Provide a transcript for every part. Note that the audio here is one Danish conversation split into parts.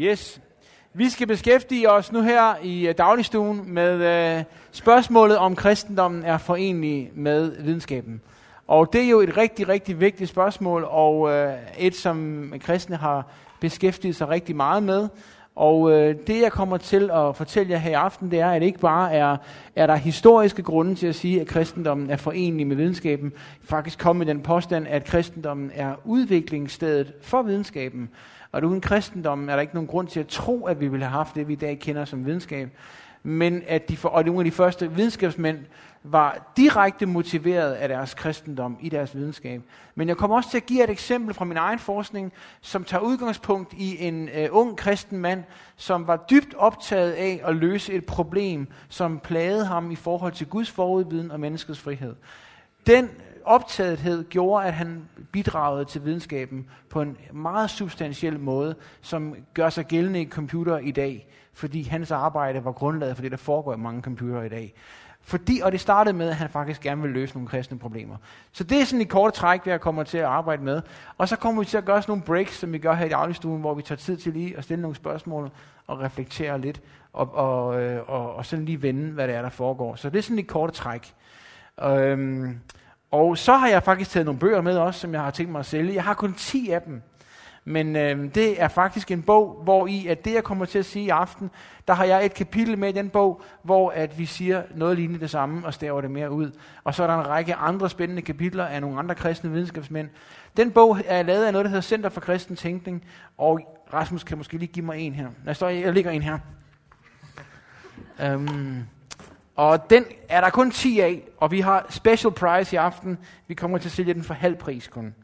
Yes. Vi skal beskæftige os nu her i øh, dagligstuen med øh, spørgsmålet om kristendommen er forenlig med videnskaben. Og det er jo et rigtig, rigtig vigtigt spørgsmål, og øh, et, som kristne har beskæftiget sig rigtig meget med. Og øh, det, jeg kommer til at fortælle jer her i aften, det er, at det ikke bare er, er der historiske grunde til at sige, at kristendommen er forenlig med videnskaben. Faktisk kom med den påstand, at kristendommen er udviklingsstedet for videnskaben. Og uden kristendommen er der ikke nogen grund til at tro, at vi ville have haft det, vi i dag kender som videnskab. Men at de, og nogle af de første videnskabsmænd var direkte motiveret af deres kristendom i deres videnskab. Men jeg kommer også til at give et eksempel fra min egen forskning, som tager udgangspunkt i en øh, ung kristen mand, som var dybt optaget af at løse et problem, som plagede ham i forhold til Guds forudviden og menneskets frihed. Den optagethed gjorde, at han bidragede til videnskaben på en meget substantiel måde, som gør sig gældende i computer i dag, fordi hans arbejde var grundlaget for det, der foregår i mange computere i dag. Fordi, og det startede med, at han faktisk gerne vil løse nogle kristne problemer. Så det er sådan et kort træk, hvad jeg kommer til at arbejde med. Og så kommer vi til at gøre sådan nogle breaks, som vi gør her i dagligstuen, hvor vi tager tid til lige at stille nogle spørgsmål og reflektere lidt, og, og, øh, og, og sådan lige vende, hvad det er, der foregår. Så det er sådan et kort træk. Øhm, og så har jeg faktisk taget nogle bøger med også, som jeg har tænkt mig at sælge. Jeg har kun 10 af dem. Men øh, det er faktisk en bog, hvor i at det, jeg kommer til at sige i aften, der har jeg et kapitel med i den bog, hvor at vi siger noget lignende det samme og staver det mere ud. Og så er der en række andre spændende kapitler af nogle andre kristne videnskabsmænd. Den bog er lavet af noget, der hedder Center for Kristen Tænkning, og Rasmus kan måske lige give mig en her. Der står, jeg ligger en her. Um, og den er der kun 10 af, og vi har special price i aften. Vi kommer til at sælge den for halv pris kun.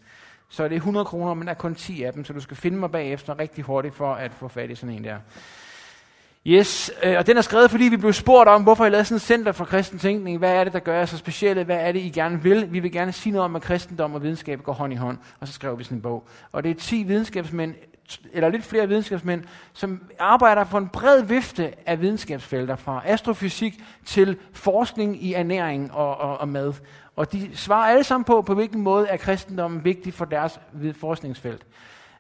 Så det er 100 kroner, men der er kun 10 af dem, så du skal finde mig bagefter rigtig hurtigt for at få fat i sådan en der. Yes, øh, og den er skrevet, fordi vi blev spurgt om, hvorfor I lavede sådan et center for kristen tænkning. Hvad er det, der gør jer så specielle? Hvad er det, I gerne vil? Vi vil gerne sige noget om, at kristendom og videnskab går hånd i hånd. Og så skrev vi sådan en bog. Og det er 10 videnskabsmænd, eller lidt flere videnskabsmænd, som arbejder for en bred vifte af videnskabsfelter, fra astrofysik til forskning i ernæring og, og, og mad. Og de svarer alle sammen på, på hvilken måde er kristendommen vigtig for deres forskningsfelt.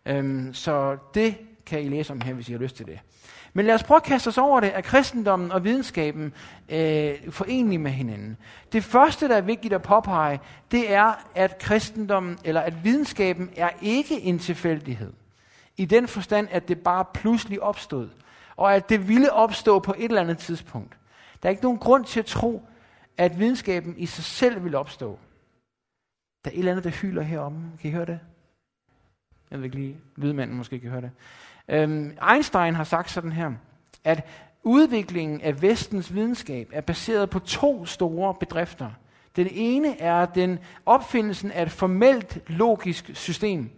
Øhm, så det kan I læse om her, hvis I har lyst til det. Men lad os prøve at kaste os over det, at kristendommen og videnskaben øh, forenlige med hinanden. Det første, der er vigtigt at påpege, det er, at kristendommen, eller at videnskaben er ikke en tilfældighed. I den forstand, at det bare pludselig opstod. Og at det ville opstå på et eller andet tidspunkt. Der er ikke nogen grund til at tro, at videnskaben i sig selv vil opstå. Der er et eller andet, der hyler heromme. Kan I høre det? Jeg ved ikke lige, lydmanden måske kan høre det. Øhm, Einstein har sagt sådan her, at udviklingen af vestens videnskab er baseret på to store bedrifter. Den ene er den opfindelsen af et formelt logisk system.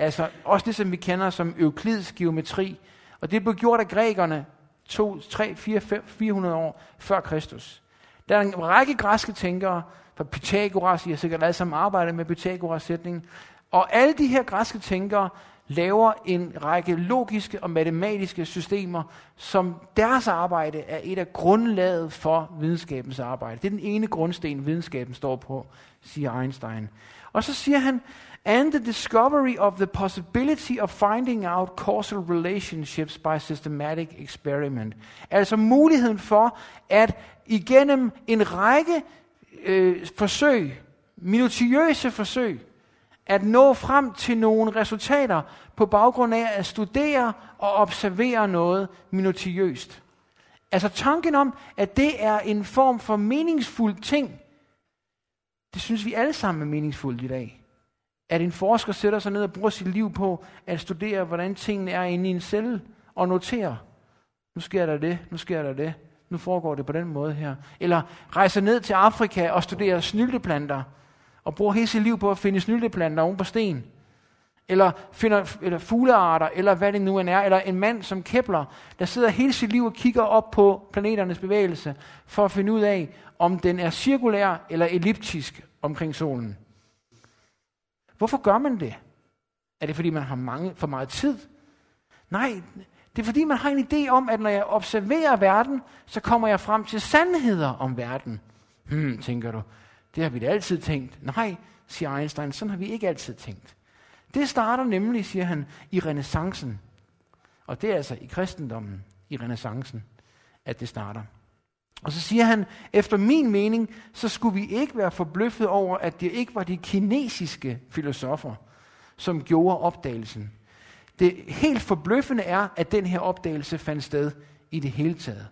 Altså også det, som vi kender som euklidisk geometri. Og det blev gjort af grækerne 2, 3, 4, 5, 400 år før Kristus. Der er en række græske tænkere, fra Pythagoras, I har sikkert alle sammen arbejdet med Pythagoras sætning, og alle de her græske tænkere laver en række logiske og matematiske systemer, som deres arbejde er et af grundlaget for videnskabens arbejde. Det er den ene grundsten, videnskaben står på, siger Einstein. Og så siger han, and the discovery of the possibility of finding out causal relationships by systematic experiment. Altså muligheden for, at igennem en række øh, forsøg, minutiøse forsøg, at nå frem til nogle resultater på baggrund af at studere og observere noget minutiøst. Altså tanken om, at det er en form for meningsfuld ting, det synes vi alle sammen er meningsfuldt i dag. At en forsker sætter sig ned og bruger sit liv på at studere, hvordan tingene er inde i en celle, og notere, nu sker der det, nu sker der det, nu foregår det på den måde her. Eller rejser ned til Afrika og studerer snylteplanter, og bruger hele sit liv på at finde snylteplanter oven på sten. Eller finder eller fuglearter, eller hvad det nu end er. Eller en mand som Kepler, der sidder hele sit liv og kigger op på planeternes bevægelse, for at finde ud af, om den er cirkulær eller elliptisk omkring solen. Hvorfor gør man det? Er det fordi, man har mange, for meget tid? Nej, det er fordi, man har en idé om, at når jeg observerer verden, så kommer jeg frem til sandheder om verden. Hmm, tænker du. Det har vi da altid tænkt. Nej, siger Einstein, sådan har vi ikke altid tænkt. Det starter nemlig, siger han, i renaissancen. Og det er altså i kristendommen, i renaissancen, at det starter. Og så siger han, efter min mening, så skulle vi ikke være forbløffet over, at det ikke var de kinesiske filosofer, som gjorde opdagelsen. Det helt forbløffende er, at den her opdagelse fandt sted i det hele taget.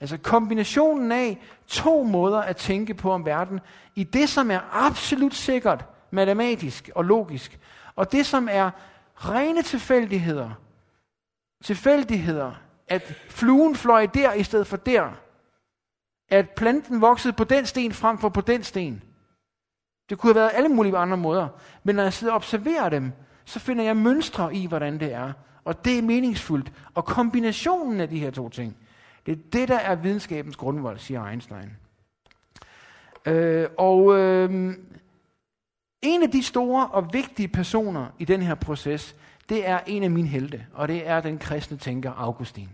Altså kombinationen af to måder at tænke på om verden, i det som er absolut sikkert matematisk og logisk, og det som er rene tilfældigheder. Tilfældigheder, at fluen fløj der i stedet for der. At planten voksede på den sten frem for på den sten. Det kunne have været alle mulige andre måder. Men når jeg sidder og observerer dem, så finder jeg mønstre i, hvordan det er. Og det er meningsfuldt. Og kombinationen af de her to ting, det er det, der er videnskabens grundvold, siger Einstein. Øh, og øh, en af de store og vigtige personer i den her proces, det er en af mine helte, og det er den kristne tænker Augustin.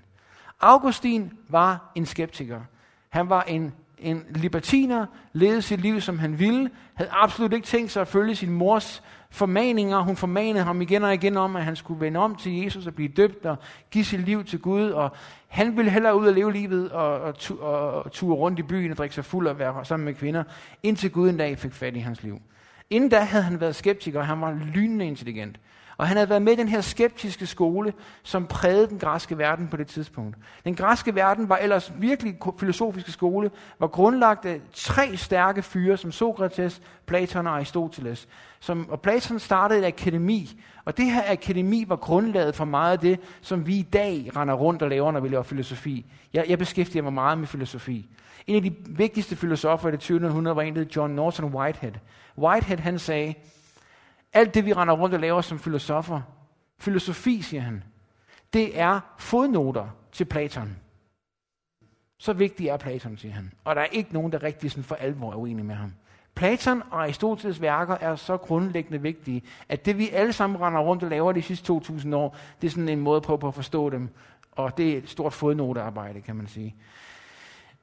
Augustin var en skeptiker. Han var en, en libertiner, levede sit liv, som han ville, havde absolut ikke tænkt sig at følge sin mors formaninger. Hun formanede ham igen og igen om, at han skulle vende om til Jesus og blive døbt og give sit liv til Gud. Og han ville hellere ud og leve livet og, og, tu, og, og ture rundt i byen og drikke sig fuld og være sammen med kvinder, indtil Gud en dag fik fat i hans liv. Inden da havde han været skeptiker, og han var lynende intelligent. Og han havde været med i den her skeptiske skole, som prægede den græske verden på det tidspunkt. Den græske verden var ellers virkelig filosofiske skole, var grundlagt af tre stærke fyre, som Sokrates, Platon og Aristoteles. Som, og Platon startede et akademi, og det her akademi var grundlaget for meget af det, som vi i dag render rundt og laver, når vi laver filosofi. Jeg, jeg beskæftiger mig meget med filosofi. En af de vigtigste filosofer i det 20. århundrede var en, der John Norton Whitehead. Whitehead han sagde, alt det vi render rundt og laver som filosofer, filosofi, siger han, det er fodnoter til Platon. Så vigtig er Platon, siger han. Og der er ikke nogen, der rigtig sådan for alvor er uenig med ham. Platon og Aristoteles værker er så grundlæggende vigtige, at det vi alle sammen render rundt og laver de sidste 2.000 år, det er sådan en måde på, på at forstå dem. Og det er et stort fodnotearbejde, kan man sige.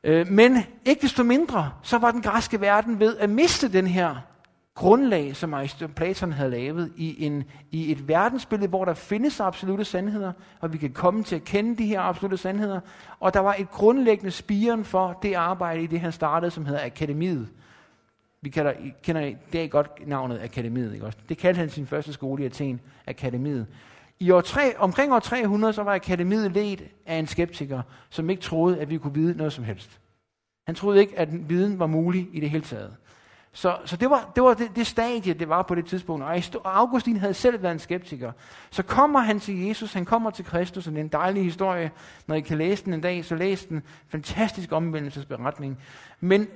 Øh, men ikke desto mindre, så var den græske verden ved at miste den her grundlag, som Platon havde lavet i, en, i et verdensbillede, hvor der findes absolute sandheder, og vi kan komme til at kende de her absolute sandheder. Og der var et grundlæggende spiren for det arbejde i det, han startede, som hedder Akademiet. Vi kalder, kender i dag godt navnet Akademiet. Ikke også? Det kaldte han sin første skole i Athen, Akademiet. I år 3, omkring år 300, så var Akademiet ledt af en skeptiker, som ikke troede, at vi kunne vide noget som helst. Han troede ikke, at viden var mulig i det hele taget. Så, så det var, det, var det, det stadie, det var på det tidspunkt. Og Augustin havde selv været en skeptiker. Så kommer han til Jesus, han kommer til Kristus, og det er en dejlig historie. Når I kan læse den en dag, så læs den. Fantastisk omvendelsesberetning. Men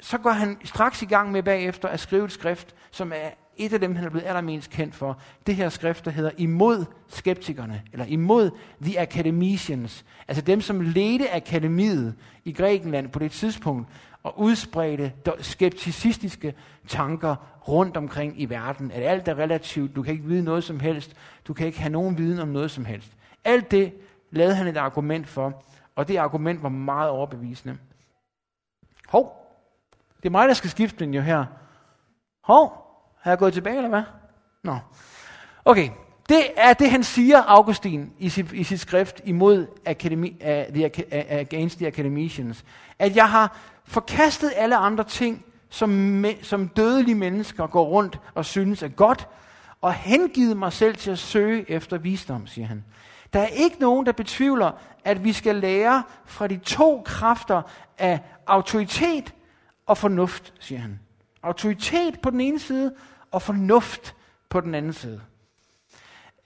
så går han straks i gang med bagefter at skrive et skrift, som er et af dem, han er blevet allermest kendt for. Det her skrift, der hedder Imod skeptikerne, eller Imod the Academicians. Altså dem, som ledte akademiet i Grækenland på det tidspunkt, og udspredte skepticistiske tanker rundt omkring i verden. At alt er relativt, du kan ikke vide noget som helst, du kan ikke have nogen viden om noget som helst. Alt det lavede han et argument for, og det argument var meget overbevisende. Hov, det er mig, der skal skifte den jo her. Hov, har jeg gået tilbage, eller hvad? Nå. Okay, det er det, han siger, Augustin, i sit, i sit skrift imod Academy, uh, the, uh, Against the Academicians. At jeg har forkastet alle andre ting, som, me, som dødelige mennesker går rundt og synes er godt, og hengivet mig selv til at søge efter visdom, siger han. Der er ikke nogen, der betvivler, at vi skal lære fra de to kræfter af autoritet og fornuft, siger han. Autoritet på den ene side, og fornuft på den anden side.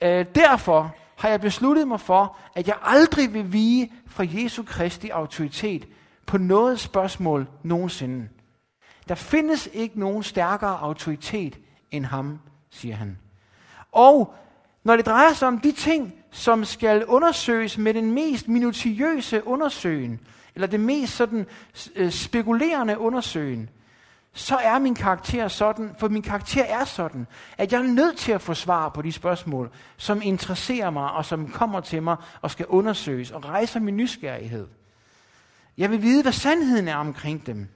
Øh, derfor har jeg besluttet mig for, at jeg aldrig vil vige fra Jesu Kristi autoritet på noget spørgsmål nogensinde. Der findes ikke nogen stærkere autoritet end ham, siger han. Og når det drejer sig om de ting, som skal undersøges med den mest minutiøse undersøgen, eller det mest sådan øh, spekulerende undersøgen, så er min karakter sådan, for min karakter er sådan, at jeg er nødt til at få svar på de spørgsmål, som interesserer mig, og som kommer til mig og skal undersøges, og rejser min nysgerrighed. Jeg vil vide, hvad sandheden er omkring dem.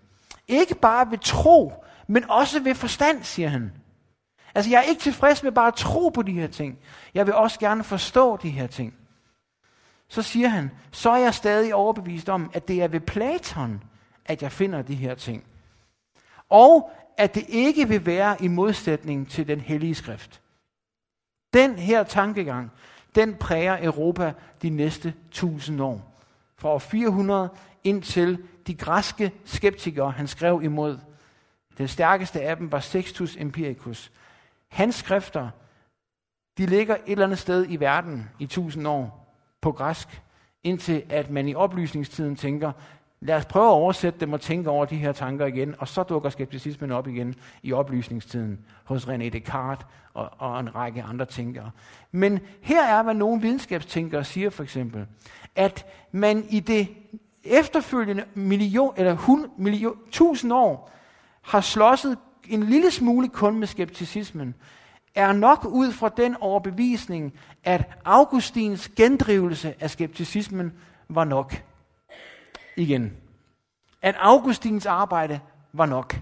Ikke bare ved tro, men også ved forstand, siger han. Altså, jeg er ikke tilfreds med bare at tro på de her ting. Jeg vil også gerne forstå de her ting. så siger han, så er jeg stadig overbevist om, at det er ved Platon, at jeg finder de her ting. Og at det ikke vil være i modsætning til den hellige skrift. Den her tankegang, den præger Europa de næste tusind år. Fra år 400 indtil de græske skeptikere, han skrev imod. Den stærkeste af dem var Sextus Empiricus. Hans skrifter, de ligger et eller andet sted i verden i tusind år på græsk, indtil at man i oplysningstiden tænker, lad os prøve at oversætte dem og tænke over de her tanker igen, og så dukker skepticismen op igen i oplysningstiden hos René Descartes og, og en række andre tænkere. Men her er, hvad nogle videnskabstænkere siger for eksempel, at man i det efterfølgende million, eller hun, million, tusind år har slåsset en lille smule kun med skepticismen, er nok ud fra den overbevisning, at Augustins gendrivelse af skepticismen var nok. Igen. At Augustins arbejde var nok.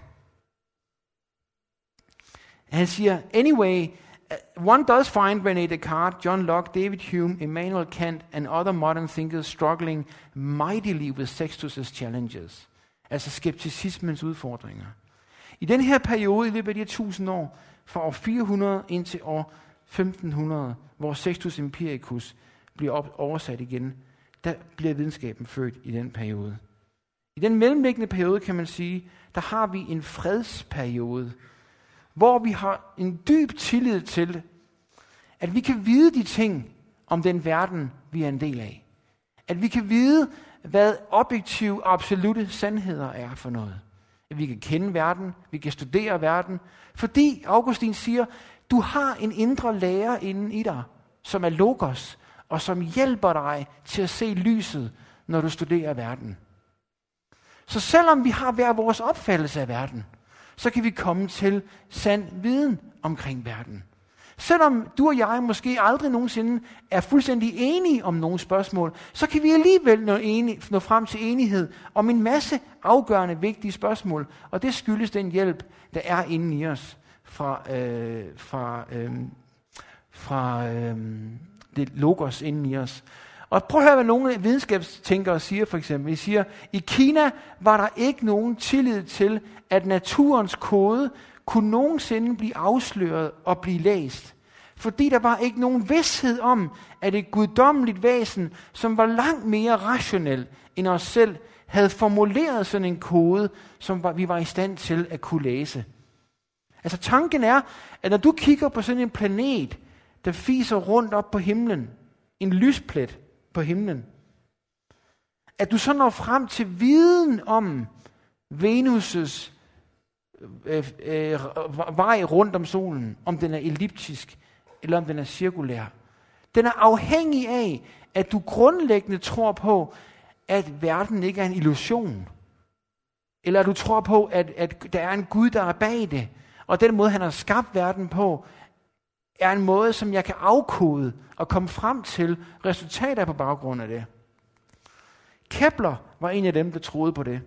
Han siger, anyway, Uh, one does find René Descartes, John Locke, David Hume, Immanuel Kant and other modern thinkers struggling mightily with Sextus' challenges. Altså skepticismens udfordringer. I den her periode, i løbet af de her tusind år, fra år 400 indtil år 1500, hvor Sextus Empiricus bliver oversat igen, der bliver videnskaben født i den periode. I den mellemliggende periode, kan man sige, der har vi en fredsperiode, hvor vi har en dyb tillid til, at vi kan vide de ting om den verden, vi er en del af. At vi kan vide, hvad objektive, absolute sandheder er for noget. At vi kan kende verden, vi kan studere verden, fordi Augustin siger, du har en indre lærer inden i dig, som er logos, og som hjælper dig til at se lyset, når du studerer verden. Så selvom vi har hver vores opfattelse af verden, så kan vi komme til sand viden omkring verden. Selvom du og jeg måske aldrig nogensinde er fuldstændig enige om nogle spørgsmål, så kan vi alligevel nå, enige, nå frem til enighed om en masse afgørende vigtige spørgsmål. Og det skyldes den hjælp, der er inde i os fra, øh, fra, øh, fra øh, det logos inde i os. Og prøv at høre, hvad nogle videnskabstænkere siger for eksempel. De siger, i Kina var der ikke nogen tillid til, at naturens kode kunne nogensinde blive afsløret og blive læst. Fordi der var ikke nogen vidshed om, at et guddommeligt væsen, som var langt mere rationel end os selv, havde formuleret sådan en kode, som vi var i stand til at kunne læse. Altså tanken er, at når du kigger på sådan en planet, der fiser rundt op på himlen, en lysplet på himlen, at du så når frem til viden om Venus' øh, øh, vej rundt om solen, om den er elliptisk eller om den er cirkulær. Den er afhængig af, at du grundlæggende tror på, at verden ikke er en illusion. Eller at du tror på, at, at der er en Gud, der er bag det. Og den måde, han har skabt verden på, er en måde, som jeg kan afkode og komme frem til resultater på baggrund af det. Kepler var en af dem, der troede på det.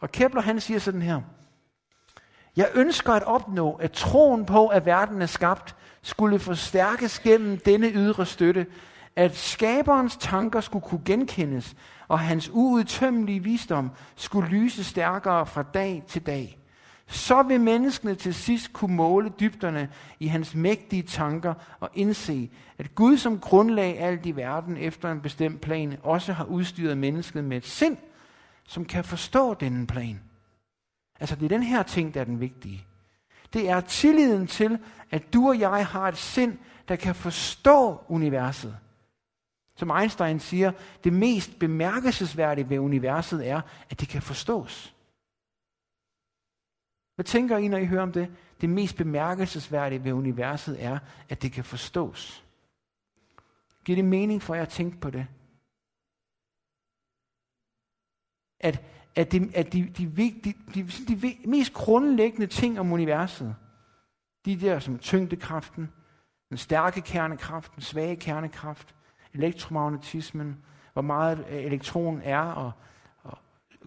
Og Kepler han siger sådan her. Jeg ønsker at opnå, at troen på, at verden er skabt, skulle forstærkes gennem denne ydre støtte, at skaberens tanker skulle kunne genkendes, og hans uudtømmelige visdom skulle lyse stærkere fra dag til dag. Så vil menneskene til sidst kunne måle dybderne i hans mægtige tanker og indse, at Gud som grundlag alt i verden efter en bestemt plan også har udstyret mennesket med et sind, som kan forstå denne plan. Altså det er den her ting, der er den vigtige. Det er tilliden til, at du og jeg har et sind, der kan forstå universet. Som Einstein siger, det mest bemærkelsesværdige ved universet er, at det kan forstås. Hvad tænker I, når I hører om det? Det mest bemærkelsesværdige ved universet er, at det kan forstås. Giver det mening for jer at tænke på det? At, at, de, at de, de, de, de, de, de mest grundlæggende ting om universet, de der som tyngdekraften, den stærke kernekraft, den svage kernekraft, elektromagnetismen, hvor meget øh, elektronen er, og, og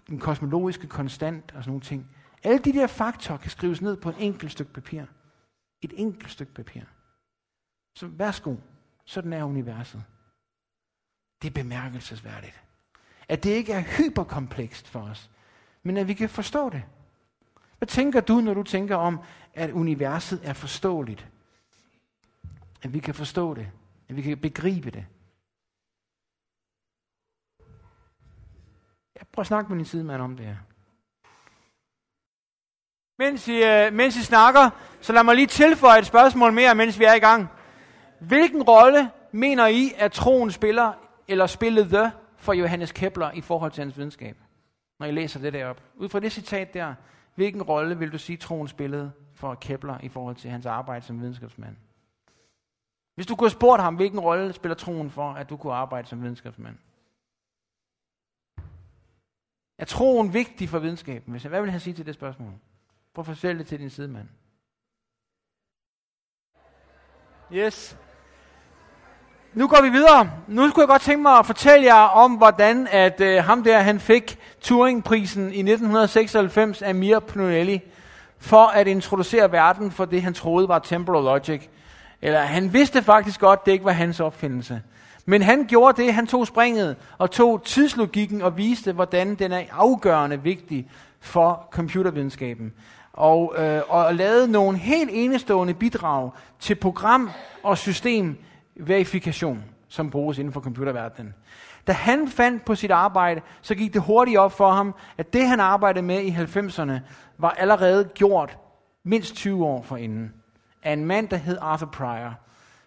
den kosmologiske konstant og sådan nogle ting. Alle de der faktorer kan skrives ned på et enkelt stykke papir. Et enkelt stykke papir. Så værsgo, sådan er universet. Det er bemærkelsesværdigt. At det ikke er hyperkomplekst for os, men at vi kan forstå det. Hvad tænker du, når du tænker om, at universet er forståeligt? At vi kan forstå det. At vi kan begribe det. Jeg prøver at snakke med din sidemand om det her. Mens I, øh, mens I snakker, så lad mig lige tilføje et spørgsmål mere, mens vi er i gang. Hvilken rolle mener I, at troen spiller, eller spillede for Johannes Kepler i forhold til hans videnskab? Når I læser det derop. Ud fra det citat der, hvilken rolle vil du sige, troen spillede for Kepler i forhold til hans arbejde som videnskabsmand? Hvis du kunne have spurgt ham, hvilken rolle spiller troen for, at du kunne arbejde som videnskabsmand? Er troen vigtig for videnskaben? Hvad vil han sige til det spørgsmål? Prøv at fortælle det til din sidemand. Yes. Nu går vi videre. Nu skulle jeg godt tænke mig at fortælle jer om, hvordan at øh, ham der, han fik Turingprisen i 1996 af Mir Pnulli for at introducere verden for det, han troede var temporal logic. Eller han vidste faktisk godt, det ikke var hans opfindelse. Men han gjorde det, han tog springet og tog tidslogikken og viste, hvordan den er afgørende vigtig for computervidenskaben. Og, øh, og lavet nogle helt enestående bidrag til program- og systemverifikation, som bruges inden for computerverdenen. Da han fandt på sit arbejde, så gik det hurtigt op for ham, at det han arbejdede med i 90'erne, var allerede gjort mindst 20 år forinden af en mand, der hed Arthur Pryor,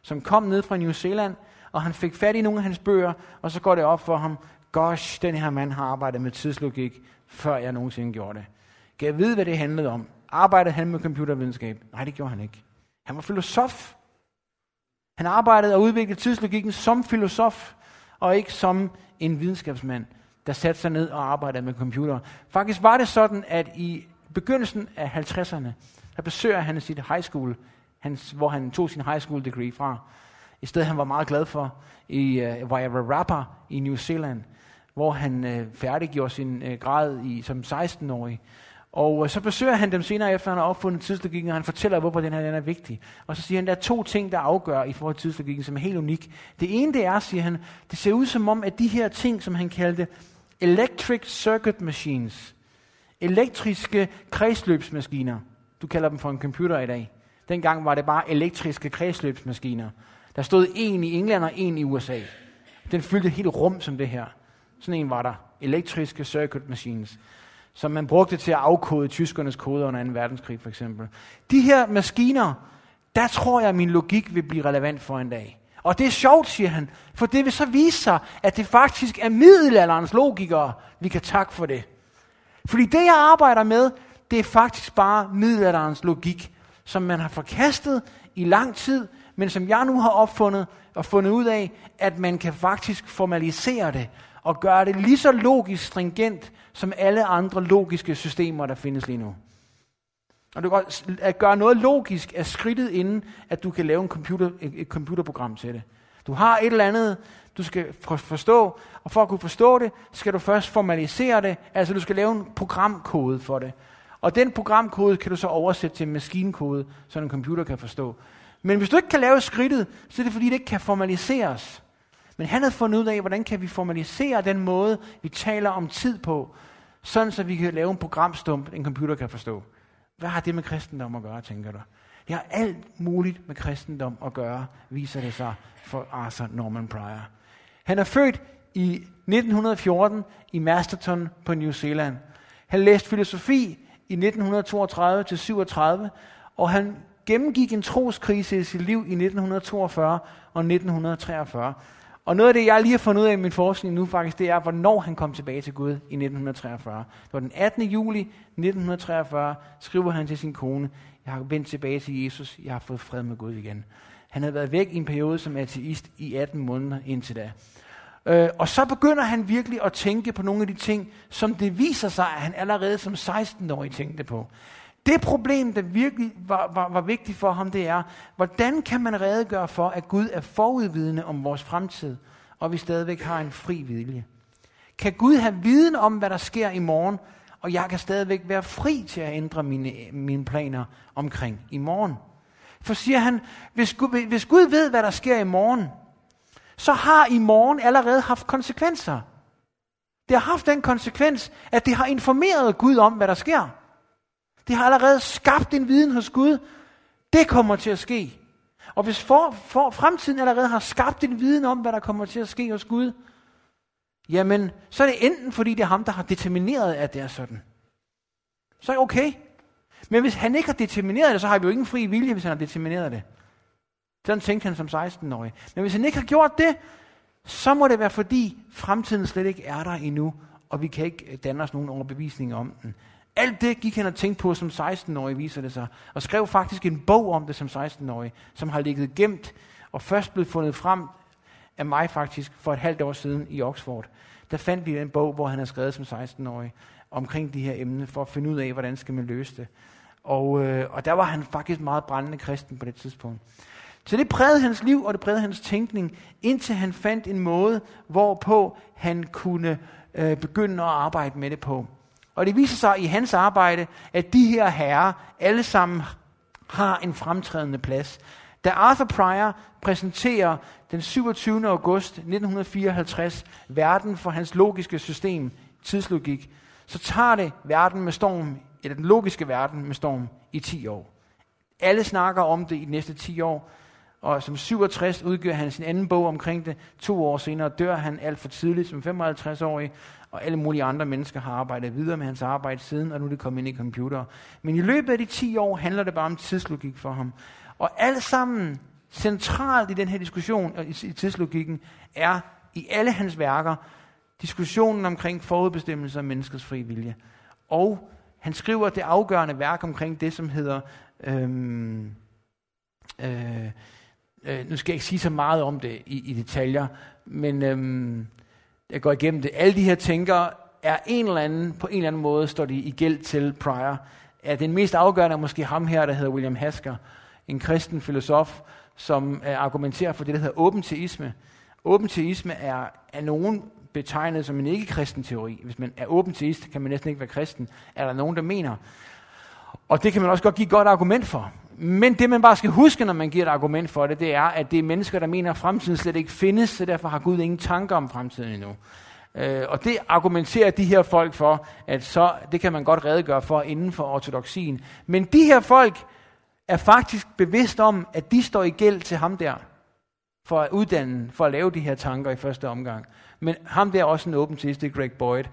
som kom ned fra New Zealand, og han fik fat i nogle af hans bøger, og så går det op for ham, gosh, den her mand har arbejdet med tidslogik, før jeg nogensinde gjorde det. Kan jeg vide, hvad det handlede om? Arbejdede han med computervidenskab? Nej, det gjorde han ikke. Han var filosof. Han arbejdede og udviklede tidslogikken som filosof, og ikke som en videnskabsmand, der satte sig ned og arbejdede med computer. Faktisk var det sådan, at i begyndelsen af 50'erne, der besøger han sit high school, hans, hvor han tog sin high school degree fra. I stedet han var meget glad for, i, uh, var jeg rapper i New Zealand, hvor han uh, færdiggjorde sin uh, grad i, som 16-årig. Og øh, så besøger han dem senere efter, han har opfundet tidslogikken, og han fortæller, hvorfor den her den er vigtig. Og så siger han, der er to ting, der afgør i forhold til tidslogikken, som er helt unik. Det ene det er, siger han, det ser ud som om, at de her ting, som han kaldte electric circuit machines, elektriske kredsløbsmaskiner, du kalder dem for en computer i dag. Dengang var det bare elektriske kredsløbsmaskiner. Der stod en i England og en i USA. Den fyldte et helt rum som det her. Sådan en var der. Elektriske circuit machines. Som man brugte til at afkode tyskernes koder under 2. verdenskrig for eksempel. De her maskiner, der tror jeg, at min logik vil blive relevant for en dag. Og det er sjovt, siger han, for det vil så vise sig, at det faktisk er middelalderens logikere, vi kan takke for det. Fordi det, jeg arbejder med, det er faktisk bare middelalderens logik, som man har forkastet i lang tid, men som jeg nu har opfundet og fundet ud af, at man kan faktisk formalisere det og gøre det lige så logisk stringent som alle andre logiske systemer, der findes lige nu. Og du kan at gøre noget logisk er skridtet inden, at du kan lave en computer, et, computerprogram til det. Du har et eller andet, du skal forstå, og for at kunne forstå det, skal du først formalisere det, altså du skal lave en programkode for det. Og den programkode kan du så oversætte til en maskinkode, så en computer kan forstå. Men hvis du ikke kan lave skridtet, så er det fordi, det ikke kan formaliseres. Men han havde fundet ud af, hvordan kan vi formalisere den måde, vi taler om tid på, sådan så vi kan lave en programstump, en computer kan forstå. Hvad har det med kristendom at gøre, tænker du? Det har alt muligt med kristendom at gøre, viser det sig for Arthur Norman Pryor. Han er født i 1914 i Masterton på New Zealand. Han læste filosofi i 1932 til 37, og han gennemgik en troskrise i sit liv i 1942 og 1943. Og noget af det, jeg lige har fundet ud af i min forskning nu faktisk, det er, hvornår han kom tilbage til Gud i 1943. Det var den 18. juli 1943, skriver han til sin kone, jeg har vendt tilbage til Jesus, jeg har fået fred med Gud igen. Han havde været væk i en periode som ateist i 18 måneder indtil da. Øh, og så begynder han virkelig at tænke på nogle af de ting, som det viser sig, at han allerede som 16-årig tænkte på. Det problem, der virkelig var, var, var vigtigt for ham, det er, hvordan kan man redegøre for, at Gud er forudvidende om vores fremtid, og vi stadigvæk har en fri vilje? Kan Gud have viden om, hvad der sker i morgen, og jeg kan stadigvæk være fri til at ændre mine, mine planer omkring i morgen? For siger han, hvis Gud, hvis Gud ved, hvad der sker i morgen, så har i morgen allerede haft konsekvenser. Det har haft den konsekvens, at det har informeret Gud om, hvad der sker. Det har allerede skabt en viden hos Gud. Det kommer til at ske. Og hvis for, for, fremtiden allerede har skabt en viden om, hvad der kommer til at ske hos Gud, jamen, så er det enten fordi det er ham, der har determineret, at det er sådan. Så er det okay. Men hvis han ikke har determineret det, så har vi jo ingen fri vilje, hvis han har determineret det. Sådan tænkte han som 16-årig. Men hvis han ikke har gjort det, så må det være fordi fremtiden slet ikke er der endnu, og vi kan ikke danne os nogen overbevisninger om den. Alt det gik han og tænkte på som 16-årig, viser det sig. Og skrev faktisk en bog om det som 16-årig, som har ligget gemt og først blev fundet frem af mig faktisk for et halvt år siden i Oxford. Der fandt vi en bog, hvor han har skrevet som 16-årig omkring de her emner, for at finde ud af, hvordan skal man løse det. Og, øh, og der var han faktisk meget brændende kristen på det tidspunkt. Så det prægede hans liv, og det prægede hans tænkning, indtil han fandt en måde, hvorpå han kunne øh, begynde at arbejde med det på. Og det viser sig i hans arbejde, at de her herrer alle sammen har en fremtrædende plads. Da Arthur Pryor præsenterer den 27. august 1954 verden for hans logiske system, tidslogik, så tager det verden med storm, eller den logiske verden med storm, i 10 år. Alle snakker om det i de næste 10 år, og som 67 udgiver han sin anden bog omkring det. To år senere dør han alt for tidligt som 55-årig, og alle mulige andre mennesker har arbejdet videre med hans arbejde siden, og nu er det kommet ind i computer. Men i løbet af de 10 år handler det bare om tidslogik for ham. Og alt sammen centralt i den her diskussion, øh, i tidslogikken, er i alle hans værker, diskussionen omkring forudbestemmelse af menneskets fri vilje. Og han skriver det afgørende værk omkring det, som hedder... Øhm, øh, øh, nu skal jeg ikke sige så meget om det i, i detaljer, men øhm, jeg går igennem det. Alle de her tænkere er en eller anden, på en eller anden måde står de i gæld til Pryor. Er den mest afgørende er måske ham her, der hedder William Hasker, en kristen filosof, som øh, argumenterer for det, der hedder åben teisme. Åben teisme er af nogen betegnet som en ikke-kristen teori. Hvis man er åben teist, kan man næsten ikke være kristen. Er der nogen, der mener. Og det kan man også godt give et godt argument for. Men det man bare skal huske, når man giver et argument for det, det er, at det er mennesker, der mener, at fremtiden slet ikke findes, så derfor har Gud ingen tanker om fremtiden endnu. Øh, og det argumenterer de her folk for, at så, det kan man godt redegøre for inden for ortodoxien. Men de her folk er faktisk bevidst om, at de står i gæld til ham der, for at uddanne, for at lave de her tanker i første omgang. Men ham der er også en åben til, Greg Boyd.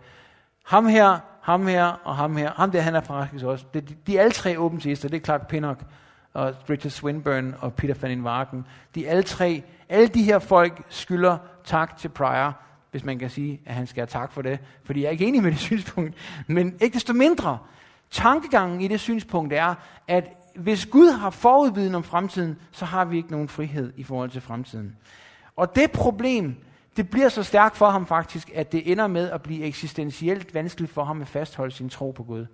Ham her, ham her og ham her. Ham der, han er faktisk også. De, de er alle tre åben det er Clark Pinnock og Richard Swinburne og Peter van den De alle tre, alle de her folk skylder tak til Pryor, hvis man kan sige, at han skal have tak for det, fordi jeg er ikke enig med det synspunkt. Men ikke desto mindre, tankegangen i det synspunkt er, at hvis Gud har forudviden om fremtiden, så har vi ikke nogen frihed i forhold til fremtiden. Og det problem, det bliver så stærkt for ham faktisk, at det ender med at blive eksistentielt vanskeligt for ham at fastholde sin tro på Gud.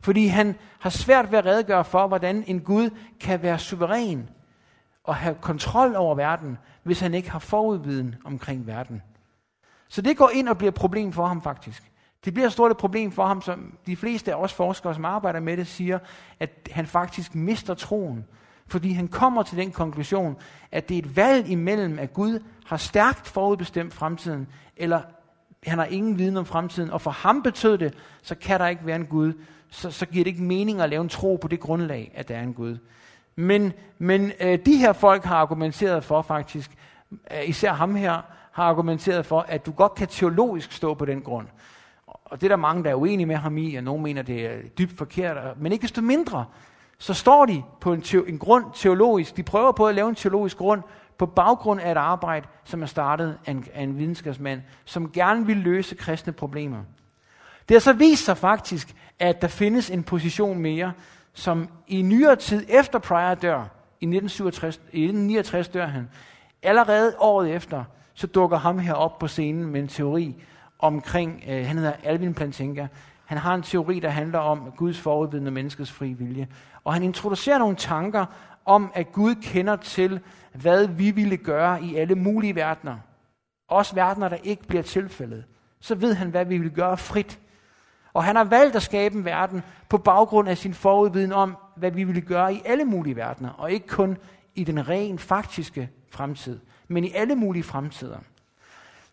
Fordi han har svært ved at redegøre for, hvordan en Gud kan være suveræn og have kontrol over verden, hvis han ikke har forudviden omkring verden. Så det går ind og bliver et problem for ham faktisk. Det bliver et stort problem for ham, som de fleste af os forskere, som arbejder med det, siger, at han faktisk mister troen. Fordi han kommer til den konklusion, at det er et valg imellem, at Gud har stærkt forudbestemt fremtiden, eller han har ingen viden om fremtiden, og for ham betød det, så kan der ikke være en Gud, så, så giver det ikke mening at lave en tro på det grundlag, at der er en Gud. Men, men øh, de her folk har argumenteret for faktisk, øh, især ham her, har argumenteret for, at du godt kan teologisk stå på den grund. Og det er der mange, der er uenige med ham i, og nogen mener, det er dybt forkert. Men ikke desto mindre, så står de på en, te- en grund teologisk. De prøver på at lave en teologisk grund på baggrund af et arbejde, som er startet af en, af en videnskabsmand, som gerne vil løse kristne problemer. Det har så vist sig faktisk, at der findes en position mere, som i nyere tid efter Pryor dør, i 1967, i 1969 dør han, allerede året efter, så dukker ham her op på scenen med en teori omkring, øh, han hedder Alvin Plantinga, han har en teori, der handler om Guds forudvidende menneskets fri vilje. Og han introducerer nogle tanker om, at Gud kender til, hvad vi ville gøre i alle mulige verdener. Også verdener, der ikke bliver tilfældet. Så ved han, hvad vi vil gøre frit. Og han har valgt at skabe en verden på baggrund af sin forudviden om, hvad vi ville gøre i alle mulige verdener, og ikke kun i den rent faktiske fremtid. men i alle mulige fremtider.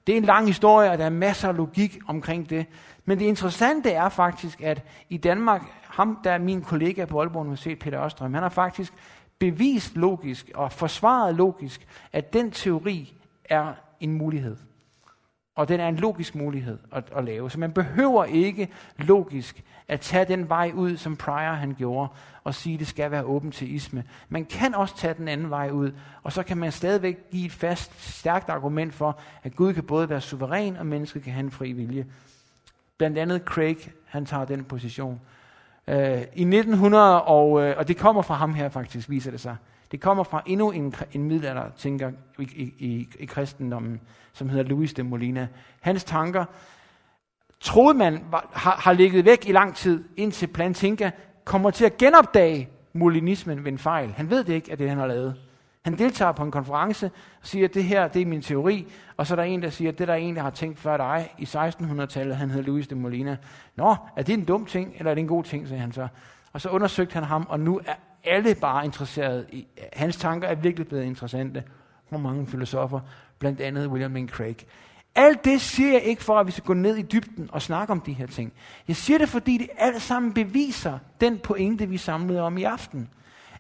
Det er en lang historie, og der er masser af logik omkring det. Men det interessante er faktisk, at i Danmark, ham der er min kollega på Aalborg Universitet, Peter Østrøm, han har faktisk bevist logisk og forsvaret logisk, at den teori er en mulighed. Og den er en logisk mulighed at, at lave. Så man behøver ikke logisk at tage den vej ud, som Pryor han gjorde, og sige, at det skal være åben til isme. Man kan også tage den anden vej ud, og så kan man stadigvæk give et fast, stærkt argument for, at Gud kan både være suveræn, og mennesket kan have en fri vilje. Blandt andet Craig, han tager den position. Øh, I 1900, og, øh, og det kommer fra ham her faktisk, viser det sig. Det kommer fra endnu en, en middelalder tænker i, i, i, i kristendommen, som hedder Louis de Molina. Hans tanker troede man var, har, har ligget væk i lang tid, indtil Plantinga kommer til at genopdage molinismen ved en fejl. Han ved det ikke, at det han har lavet. Han deltager på en konference og siger, at det her det er min teori, og så er der en, der siger, at det der er en, der har tænkt før dig i 1600-tallet, han hedder Louis de Molina. Nå, er det en dum ting, eller er det en god ting, sagde han så. Og så undersøgte han ham, og nu er alle bare interesseret i, hans tanker er virkelig blevet interessante for mange filosofer, blandt andet William Lane Craig. Alt det siger jeg ikke for, at vi skal gå ned i dybden og snakke om de her ting. Jeg siger det, fordi det alt sammen beviser den pointe, vi samlede om i aften.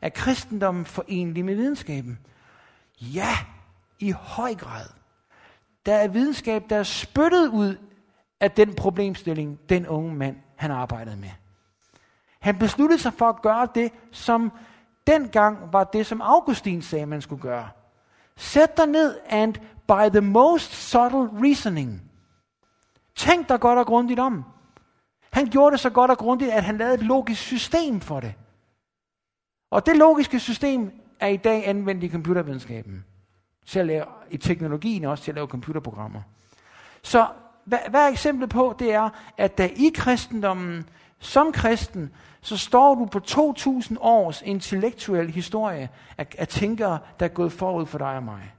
Er kristendommen forenlig med videnskaben? Ja, i høj grad. Der er videnskab, der er spyttet ud af den problemstilling, den unge mand, han arbejdede med. Han besluttede sig for at gøre det, som dengang var det, som Augustin sagde, man skulle gøre. Sæt dig ned and by the most subtle reasoning. Tænk dig godt og grundigt om. Han gjorde det så godt og grundigt, at han lavede et logisk system for det. Og det logiske system er i dag anvendt i computervidenskaben. Til at lave, I teknologien også til at lave computerprogrammer. Så hvad, hvad er eksemplet på? Det er, at da i kristendommen som kristen, så står du på 2000 års intellektuel historie af, af tænkere, der er gået forud for dig og mig.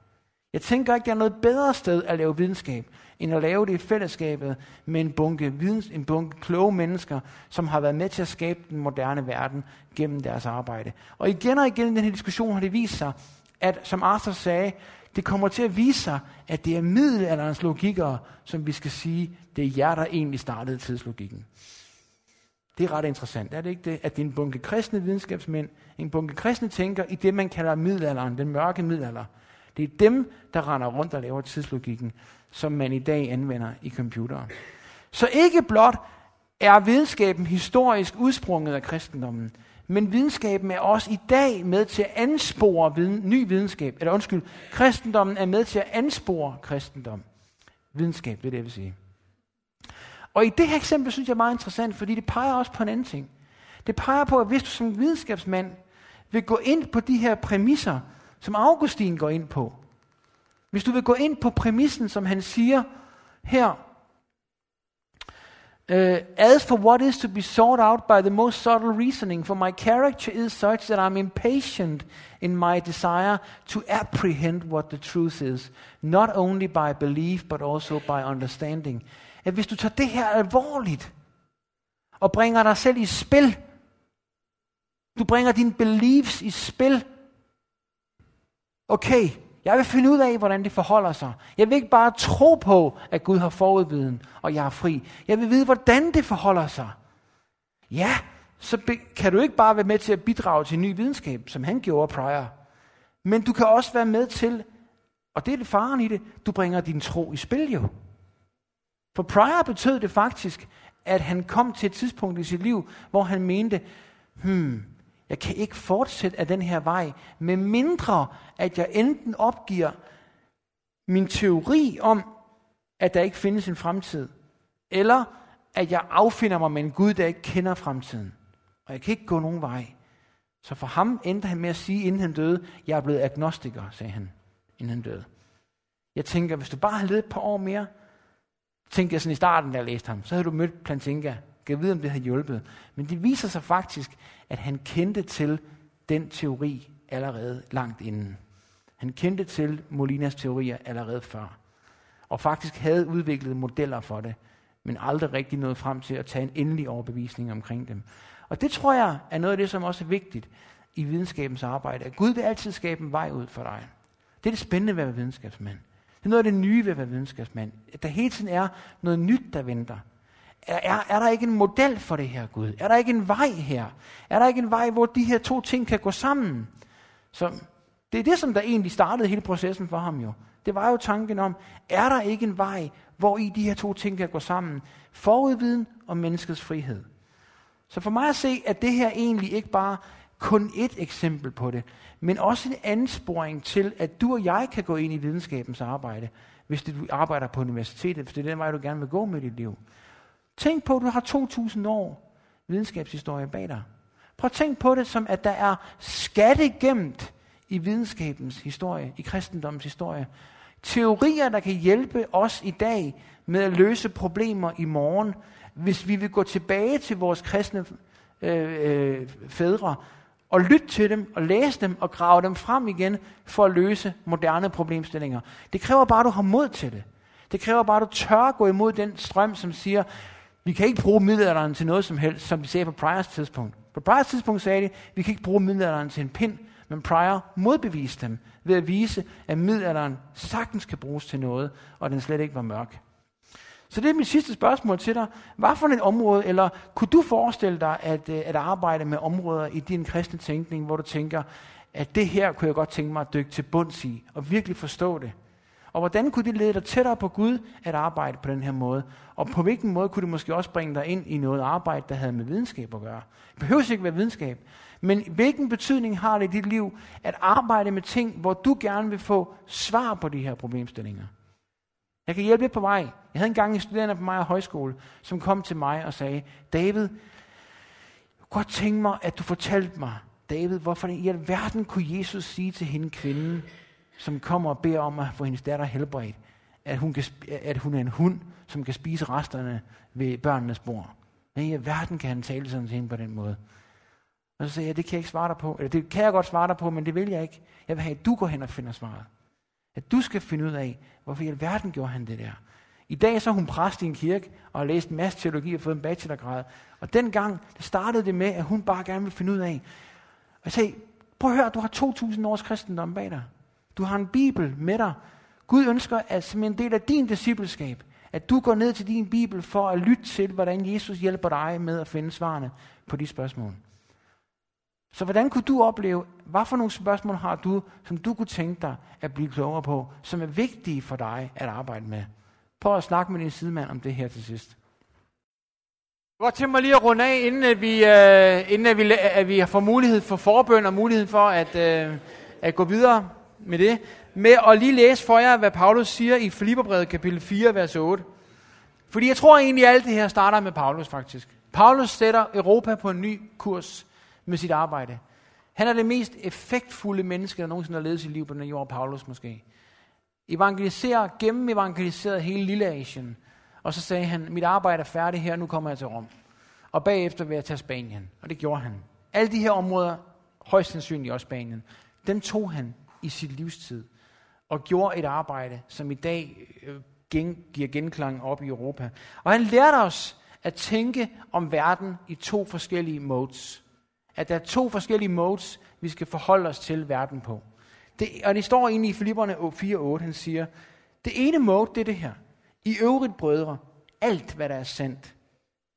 Jeg tænker ikke, der er noget bedre sted at lave videnskab, end at lave det i fællesskabet med en bunke, videns, en bunke kloge mennesker, som har været med til at skabe den moderne verden gennem deres arbejde. Og igen og igen i den her diskussion har det vist sig, at som Arthur sagde, det kommer til at vise sig, at det er middelalderens logikere, som vi skal sige, det er jer, der egentlig startede tidslogikken. Det er ret interessant, er det ikke det? At det er en bunke kristne videnskabsmænd, en bunke kristne tænker i det, man kalder middelalderen, den mørke middelalder. Det er dem, der render rundt og laver tidslogikken, som man i dag anvender i computere. Så ikke blot er videnskaben historisk udsprunget af kristendommen, men videnskaben er også i dag med til at anspore viden, ny videnskab. Eller undskyld, kristendommen er med til at anspore kristendom. Videnskab, det er det, jeg vil sige. Og i det her eksempel synes jeg er meget interessant, fordi det peger også på en anden ting. Det peger på, at hvis du som videnskabsmand vil gå ind på de her præmisser, som Augustin går ind på, hvis du vil gå ind på præmissen, som han siger her, Uh, as for what is to be sought out by the most subtle reasoning, for my character is such that I'm impatient in my desire to apprehend what the truth is, not only by belief, but also by understanding. At hvis du tager det her alvorligt, og bringer dig selv i spil, du bringer dine beliefs i spil, okay, jeg vil finde ud af, hvordan det forholder sig. Jeg vil ikke bare tro på, at Gud har forudviden, og jeg er fri. Jeg vil vide, hvordan det forholder sig. Ja, så kan du ikke bare være med til at bidrage til ny videnskab, som han gjorde prior. Men du kan også være med til, og det er det faren i det, du bringer din tro i spil jo. For prior betød det faktisk, at han kom til et tidspunkt i sit liv, hvor han mente, hmm, jeg kan ikke fortsætte af den her vej, med mindre at jeg enten opgiver min teori om, at der ikke findes en fremtid, eller at jeg affinder mig med en Gud, der ikke kender fremtiden. Og jeg kan ikke gå nogen vej. Så for ham endte han med at sige, inden han døde, jeg er blevet agnostiker, sagde han, inden han døde. Jeg tænker, hvis du bare havde levet et par år mere, tænkte jeg sådan i starten, da jeg læste ham, så havde du mødt Plantinga. Jeg vide, om det har hjulpet. Men det viser sig faktisk, at han kendte til den teori allerede langt inden. Han kendte til Molinas teorier allerede før. Og faktisk havde udviklet modeller for det, men aldrig rigtig nået frem til at tage en endelig overbevisning omkring dem. Og det tror jeg er noget af det, som også er vigtigt i videnskabens arbejde. At Gud vil altid skabe en vej ud for dig. Det er det spændende ved at være videnskabsmand. Det er noget af det nye ved at være videnskabsmand. At der hele tiden er noget nyt, der venter. Er, er, er der ikke en model for det her, Gud? Er der ikke en vej her? Er der ikke en vej, hvor de her to ting kan gå sammen? Så det er det, som der egentlig startede hele processen for ham jo. Det var jo tanken om, er der ikke en vej, hvor i de her to ting kan gå sammen? Forudviden og menneskets frihed. Så for mig at se, at det her egentlig ikke bare kun et eksempel på det, men også en ansporing til, at du og jeg kan gå ind i videnskabens arbejde, hvis du arbejder på universitetet, hvis det er den vej, du gerne vil gå med dit liv. Tænk på, at du har 2.000 år videnskabshistorie bag dig. Prøv at tænk på det som, at der er skatte gemt i videnskabens historie, i kristendommens historie. Teorier, der kan hjælpe os i dag med at løse problemer i morgen, hvis vi vil gå tilbage til vores kristne øh, øh, fædre og lytte til dem og læse dem og grave dem frem igen for at løse moderne problemstillinger. Det kræver bare, at du har mod til det. Det kræver bare, at du tør gå imod den strøm, som siger, vi kan ikke bruge middelalderen til noget som helst, som de sagde på Priors tidspunkt. På Priors tidspunkt sagde de, vi kan ikke bruge middelalderen til en pind, men Prior modbeviste dem ved at vise, at middelalderen sagtens kan bruges til noget, og den slet ikke var mørk. Så det er mit sidste spørgsmål til dig. Hvad for et område, eller kunne du forestille dig at, øh, at arbejde med områder i din kristne tænkning, hvor du tænker, at det her kunne jeg godt tænke mig at dykke til bunds i, og virkelig forstå det? Og hvordan kunne det lede dig tættere på Gud at arbejde på den her måde? Og på hvilken måde kunne det måske også bringe dig ind i noget arbejde, der havde med videnskab at gøre? Det behøver ikke være videnskab. Men hvilken betydning har det i dit liv at arbejde med ting, hvor du gerne vil få svar på de her problemstillinger? Jeg kan hjælpe lidt på vej. Jeg havde engang en studerende på mig højskole, som kom til mig og sagde, David, jeg kunne godt tænke mig, at du fortalte mig, David, hvorfor i alverden kunne Jesus sige til hende kvinden, som kommer og beder om at få hendes datter helbredt, at hun, kan, at hun er en hund, som kan spise resterne ved børnenes bord. Men i verden kan han tale sådan til hende på den måde. Og så sagde jeg, det kan jeg ikke svare dig på. Eller det kan jeg godt svare dig på, men det vil jeg ikke. Jeg vil have, at du går hen og finder svaret. At du skal finde ud af, hvorfor i alverden gjorde han det der. I dag så er hun præst i en kirke og har læst en masse teologi og fået en bachelorgrad. Og dengang det startede det med, at hun bare gerne vil finde ud af. Og jeg sagde, prøv at høre, du har 2.000 års kristendom bag dig. Du har en bibel med dig. Gud ønsker, at som en del af din discipleskab, at du går ned til din bibel for at lytte til, hvordan Jesus hjælper dig med at finde svarene på de spørgsmål. Så hvordan kunne du opleve, hvad for nogle spørgsmål har du, som du kunne tænke dig at blive klogere på, som er vigtige for dig at arbejde med? Prøv at snakke med din sidemand om det her til sidst. Jeg godt tænke mig lige at runde af, inden at vi, uh, inden at vi, at vi får mulighed for forbøn og mulighed for at, uh, at gå videre med det, med at lige læse for jer, hvad Paulus siger i Filipperbrevet kapitel 4, vers 8. Fordi jeg tror egentlig, at alt det her starter med Paulus faktisk. Paulus sætter Europa på en ny kurs med sit arbejde. Han er det mest effektfulde menneske, der nogensinde har levet sit liv på den jord, Paulus måske. Evangeliserer, gennem evangeliseret hele Lille Asien. Og så sagde han, mit arbejde er færdigt her, nu kommer jeg til Rom. Og bagefter vil jeg tage Spanien. Og det gjorde han. Alle de her områder, højst sandsynligt også Spanien, dem tog han i sit livstid. Og gjorde et arbejde, som i dag øh, gen, giver genklang op i Europa. Og han lærte os at tænke om verden i to forskellige modes at der er to forskellige modes, vi skal forholde os til verden på. Det, og det står egentlig i Filipperne 4.8, han siger, det ene mode, det er det her. I øvrigt, brødre, alt hvad der er sandt,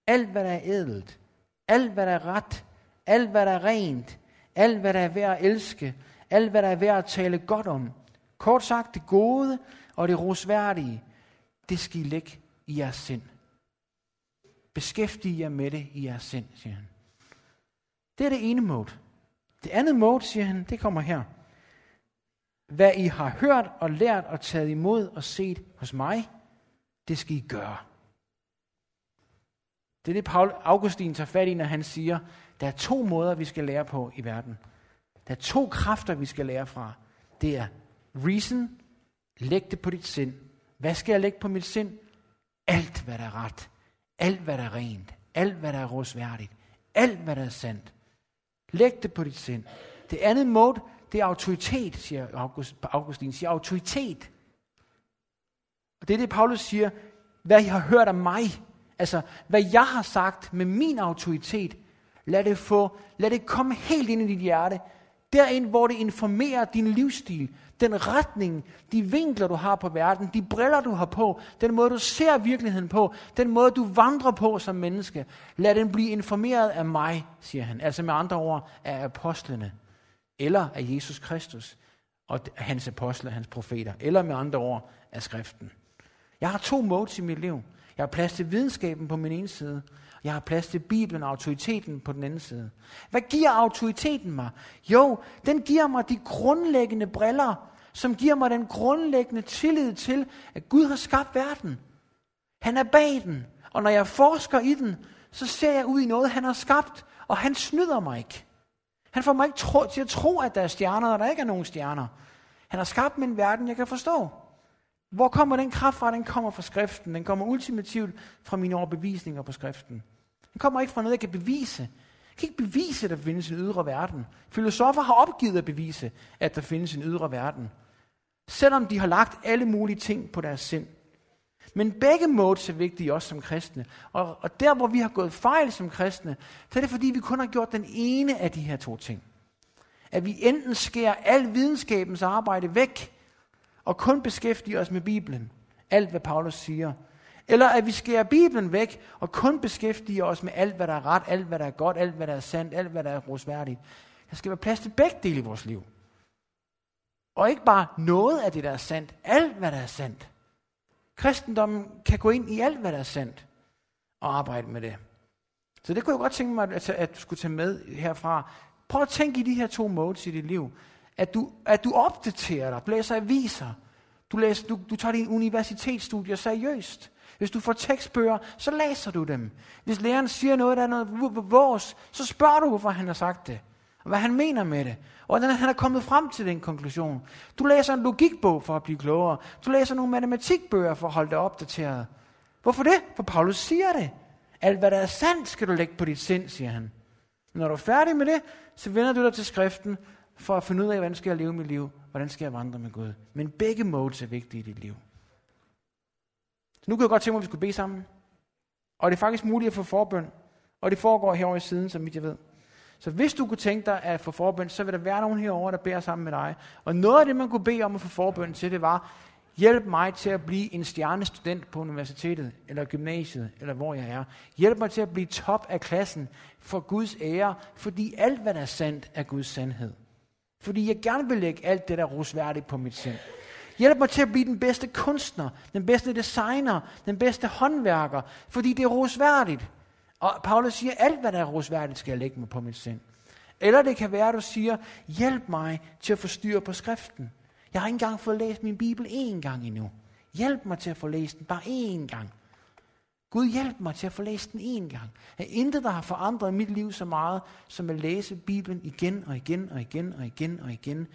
alt hvad der er ædelt, alt hvad der er ret, alt hvad der er rent, alt hvad der er værd at elske, alt hvad der er værd at tale godt om. Kort sagt, det gode og det rosværdige, det skal I lægge i jeres sind. Beskæftig jer med det i jeres sind, siger han. Det er det ene mode. Det andet mode, siger han, det kommer her. Hvad I har hørt og lært og taget imod og set hos mig, det skal I gøre. Det er det, Paul Augustin tager fat i, når han siger, der er to måder, vi skal lære på i verden. Der er to kræfter, vi skal lære fra. Det er reason, læg det på dit sind. Hvad skal jeg lægge på mit sind? Alt, hvad der er ret. Alt, hvad der er rent. Alt, hvad der er rosværdigt. Alt, hvad der er sandt. Læg det på dit sind. Det andet mode, det er autoritet, siger August, Augustin, siger autoritet. Og det er det, Paulus siger, hvad I har hørt af mig, altså hvad jeg har sagt med min autoritet, lad det, få, lad det komme helt ind i dit hjerte. Derind, hvor det informerer din livsstil, den retning, de vinkler, du har på verden, de briller, du har på, den måde, du ser virkeligheden på, den måde, du vandrer på som menneske. Lad den blive informeret af mig, siger han. Altså med andre ord, af apostlene. Eller af Jesus Kristus og hans apostle, hans profeter. Eller med andre ord, af skriften. Jeg har to modes i mit liv. Jeg har plads til videnskaben på min ene side. Jeg har plads til Bibelen og autoriteten på den anden side. Hvad giver autoriteten mig? Jo, den giver mig de grundlæggende briller, som giver mig den grundlæggende tillid til, at Gud har skabt verden. Han er bag den, og når jeg forsker i den, så ser jeg ud i noget, han har skabt, og han snyder mig ikke. Han får mig ikke tro, til at tro, at der er stjerner, og der ikke er nogen stjerner. Han har skabt min verden, jeg kan forstå. Hvor kommer den kraft fra? Den kommer fra skriften. Den kommer ultimativt fra mine overbevisninger på skriften. Den kommer ikke fra noget, jeg kan bevise. Jeg kan ikke bevise, at der findes en ydre verden. Filosofer har opgivet at bevise, at der findes en ydre verden. Selvom de har lagt alle mulige ting på deres sind. Men begge modes er vigtige også som kristne. Og, og der, hvor vi har gået fejl som kristne, så er det fordi, vi kun har gjort den ene af de her to ting. At vi enten skærer al videnskabens arbejde væk, og kun beskæftige os med Bibelen. Alt, hvad Paulus siger. Eller at vi skærer Bibelen væk, og kun beskæftiger os med alt, hvad der er ret, alt, hvad der er godt, alt, hvad der er sandt, alt, hvad der er rosværdigt. Der skal være plads til begge dele i vores liv. Og ikke bare noget af det, der er sandt. Alt, hvad der er sandt. Kristendommen kan gå ind i alt, hvad der er sandt, og arbejde med det. Så det kunne jeg godt tænke mig, at, at du skulle tage med herfra. Prøv at tænke i de her to modes i dit liv. At du, at du opdaterer dig, læser aviser. Du, læser, du, du tager dine universitetsstudier seriøst. Hvis du får tekstbøger, så læser du dem. Hvis læreren siger noget, der er noget vores, så spørger du, hvorfor han har sagt det. Og hvad han mener med det. Og hvordan han er kommet frem til den konklusion. Du læser en logikbog for at blive klogere. Du læser nogle matematikbøger for at holde dig opdateret. Hvorfor det? For Paulus siger det. Alt hvad der er sandt, skal du lægge på dit sind, siger han. Når du er færdig med det, så vender du dig til skriften for at finde ud af, hvordan skal jeg leve mit liv, hvordan skal jeg vandre med Gud. Men begge modes er vigtige i dit liv. Så nu kan jeg godt tænke mig, at vi skulle bede sammen. Og det er faktisk muligt at få forbøn. Og det foregår herovre i siden, som jeg ved. Så hvis du kunne tænke dig at få forbøn, så vil der være nogen herovre, der beder sammen med dig. Og noget af det, man kunne bede om at få forbøn til, det var, hjælp mig til at blive en stjernestudent på universitetet, eller gymnasiet, eller hvor jeg er. Hjælp mig til at blive top af klassen for Guds ære, fordi alt, hvad der er sandt, er Guds sandhed. Fordi jeg gerne vil lægge alt det, der rosværdigt på mit sind. Hjælp mig til at blive den bedste kunstner, den bedste designer, den bedste håndværker, fordi det er rosværdigt. Og Paulus siger, alt hvad der er rosværdigt, skal jeg lægge mig på mit sind. Eller det kan være, at du siger, hjælp mig til at få styr på skriften. Jeg har ikke engang fået læst min bibel én gang endnu. Hjælp mig til at få læst den bare én gang. Gud hjælp mig til at få læst den en gang. Er intet, der har forandret mit liv så meget, som at læse Bibelen igen og igen og igen og igen og igen.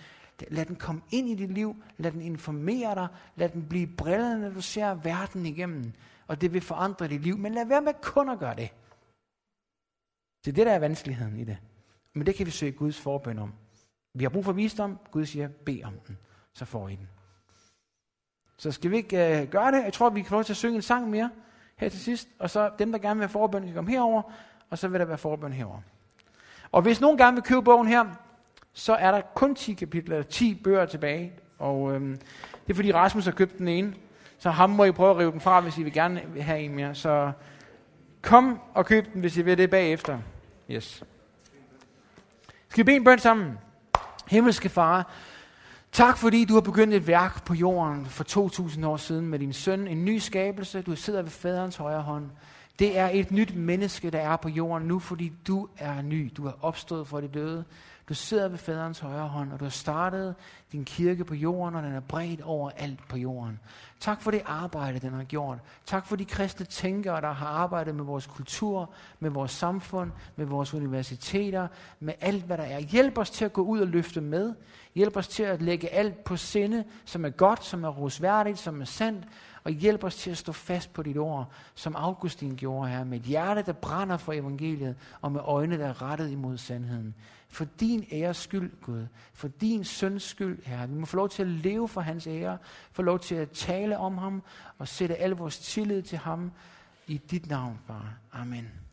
Lad den komme ind i dit liv. Lad den informere dig. Lad den blive brillerne, når du ser verden igennem. Og det vil forandre dit liv. Men lad være med kun at gøre det. Det er det, der er vanskeligheden i det. Men det kan vi søge Guds forbøn om. Vi har brug for visdom. Gud siger, bed om den. Så får I den. Så skal vi ikke uh, gøre det? Jeg tror, vi kan få lov til at synge en sang mere her til sidst. Og så dem, der gerne vil have forbøn, kan komme herover, og så vil der være forbøn herover. Og hvis nogen gerne vil købe bogen her, så er der kun 10 kapitler, 10 bøger tilbage. Og øhm, det er fordi Rasmus har købt den ene. Så ham må I prøve at rive den fra, hvis I vil gerne have en mere. Så kom og køb den, hvis I vil det bagefter. Yes. Skal vi bede en bøn sammen? Himmelske far, tak fordi du har begyndt et værk på jorden for 2000 år siden med din søn, en ny skabelse. Du sidder ved faderens højre hånd. Det er et nyt menneske, der er på jorden nu, fordi du er ny. Du er opstået for de døde. Du sidder ved faderens højre hånd, og du har startet din kirke på jorden, og den er bredt over alt på jorden. Tak for det arbejde, den har gjort. Tak for de kristne tænkere, der har arbejdet med vores kultur, med vores samfund, med vores universiteter, med alt, hvad der er. Hjælp os til at gå ud og løfte med. Hjælp os til at lægge alt på sinde, som er godt, som er rosværdigt, som er sandt, og hjælp os til at stå fast på dit ord, som Augustin gjorde her, med et hjerte, der brænder for evangeliet, og med øjne, der er rettet imod sandheden. For din æres skyld, Gud. For din søns skyld, Herre. Vi må få lov til at leve for hans ære, få lov til at tale om ham, og sætte al vores tillid til ham i dit navn, far. Amen.